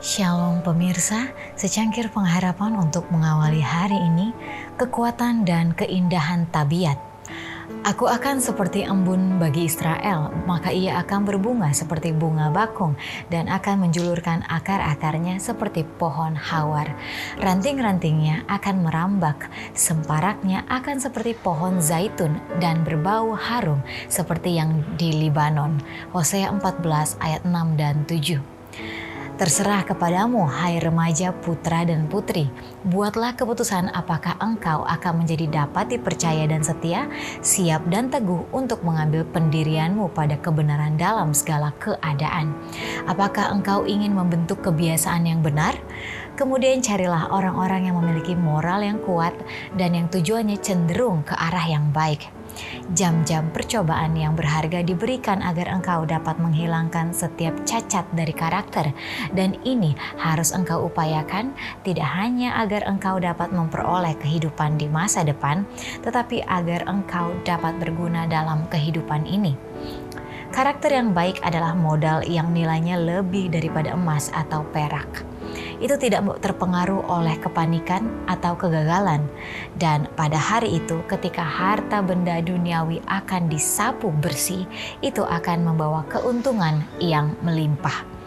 Shalom pemirsa, secangkir pengharapan untuk mengawali hari ini, kekuatan dan keindahan tabiat. Aku akan seperti embun bagi Israel, maka ia akan berbunga seperti bunga bakung dan akan menjulurkan akar-akarnya seperti pohon hawar. Ranting-rantingnya akan merambak, semparaknya akan seperti pohon zaitun dan berbau harum seperti yang di Libanon. Hosea 14 ayat 6 dan 7. Terserah kepadamu, hai remaja putra dan putri. Buatlah keputusan apakah engkau akan menjadi dapat dipercaya dan setia, siap dan teguh untuk mengambil pendirianmu pada kebenaran dalam segala keadaan. Apakah engkau ingin membentuk kebiasaan yang benar? Kemudian carilah orang-orang yang memiliki moral yang kuat dan yang tujuannya cenderung ke arah yang baik Jam-jam percobaan yang berharga diberikan agar engkau dapat menghilangkan setiap cacat dari karakter, dan ini harus engkau upayakan tidak hanya agar engkau dapat memperoleh kehidupan di masa depan, tetapi agar engkau dapat berguna dalam kehidupan ini. Karakter yang baik adalah modal yang nilainya lebih daripada emas atau perak itu tidak terpengaruh oleh kepanikan atau kegagalan. Dan pada hari itu ketika harta benda duniawi akan disapu bersih, itu akan membawa keuntungan yang melimpah.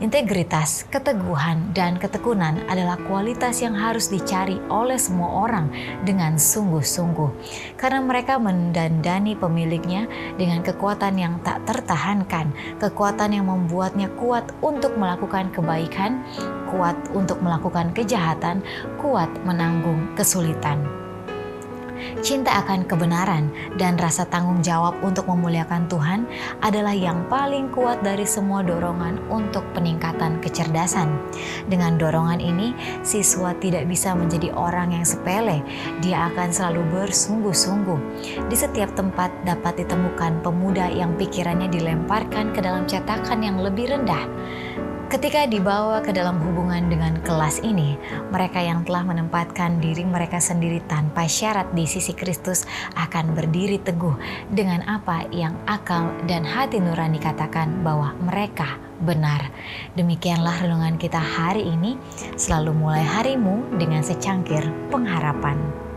Integritas, keteguhan, dan ketekunan adalah kualitas yang harus dicari oleh semua orang dengan sungguh-sungguh, karena mereka mendandani pemiliknya dengan kekuatan yang tak tertahankan, kekuatan yang membuatnya kuat untuk melakukan kebaikan, kuat untuk melakukan kejahatan, kuat menanggung kesulitan cinta akan kebenaran, dan rasa tanggung jawab untuk memuliakan Tuhan adalah yang paling kuat dari semua dorongan untuk peningkatan kecerdasan. Dengan dorongan ini, siswa tidak bisa menjadi orang yang sepele. Dia akan selalu bersungguh-sungguh. Di setiap tempat dapat ditemukan pemuda yang pikirannya dilemparkan ke dalam cetakan yang lebih rendah Ketika dibawa ke dalam hubungan dengan kelas ini, mereka yang telah menempatkan diri mereka sendiri tanpa syarat di sisi Kristus akan berdiri teguh dengan apa yang akal dan hati nurani katakan bahwa mereka benar. Demikianlah renungan kita hari ini. Selalu mulai harimu dengan secangkir pengharapan.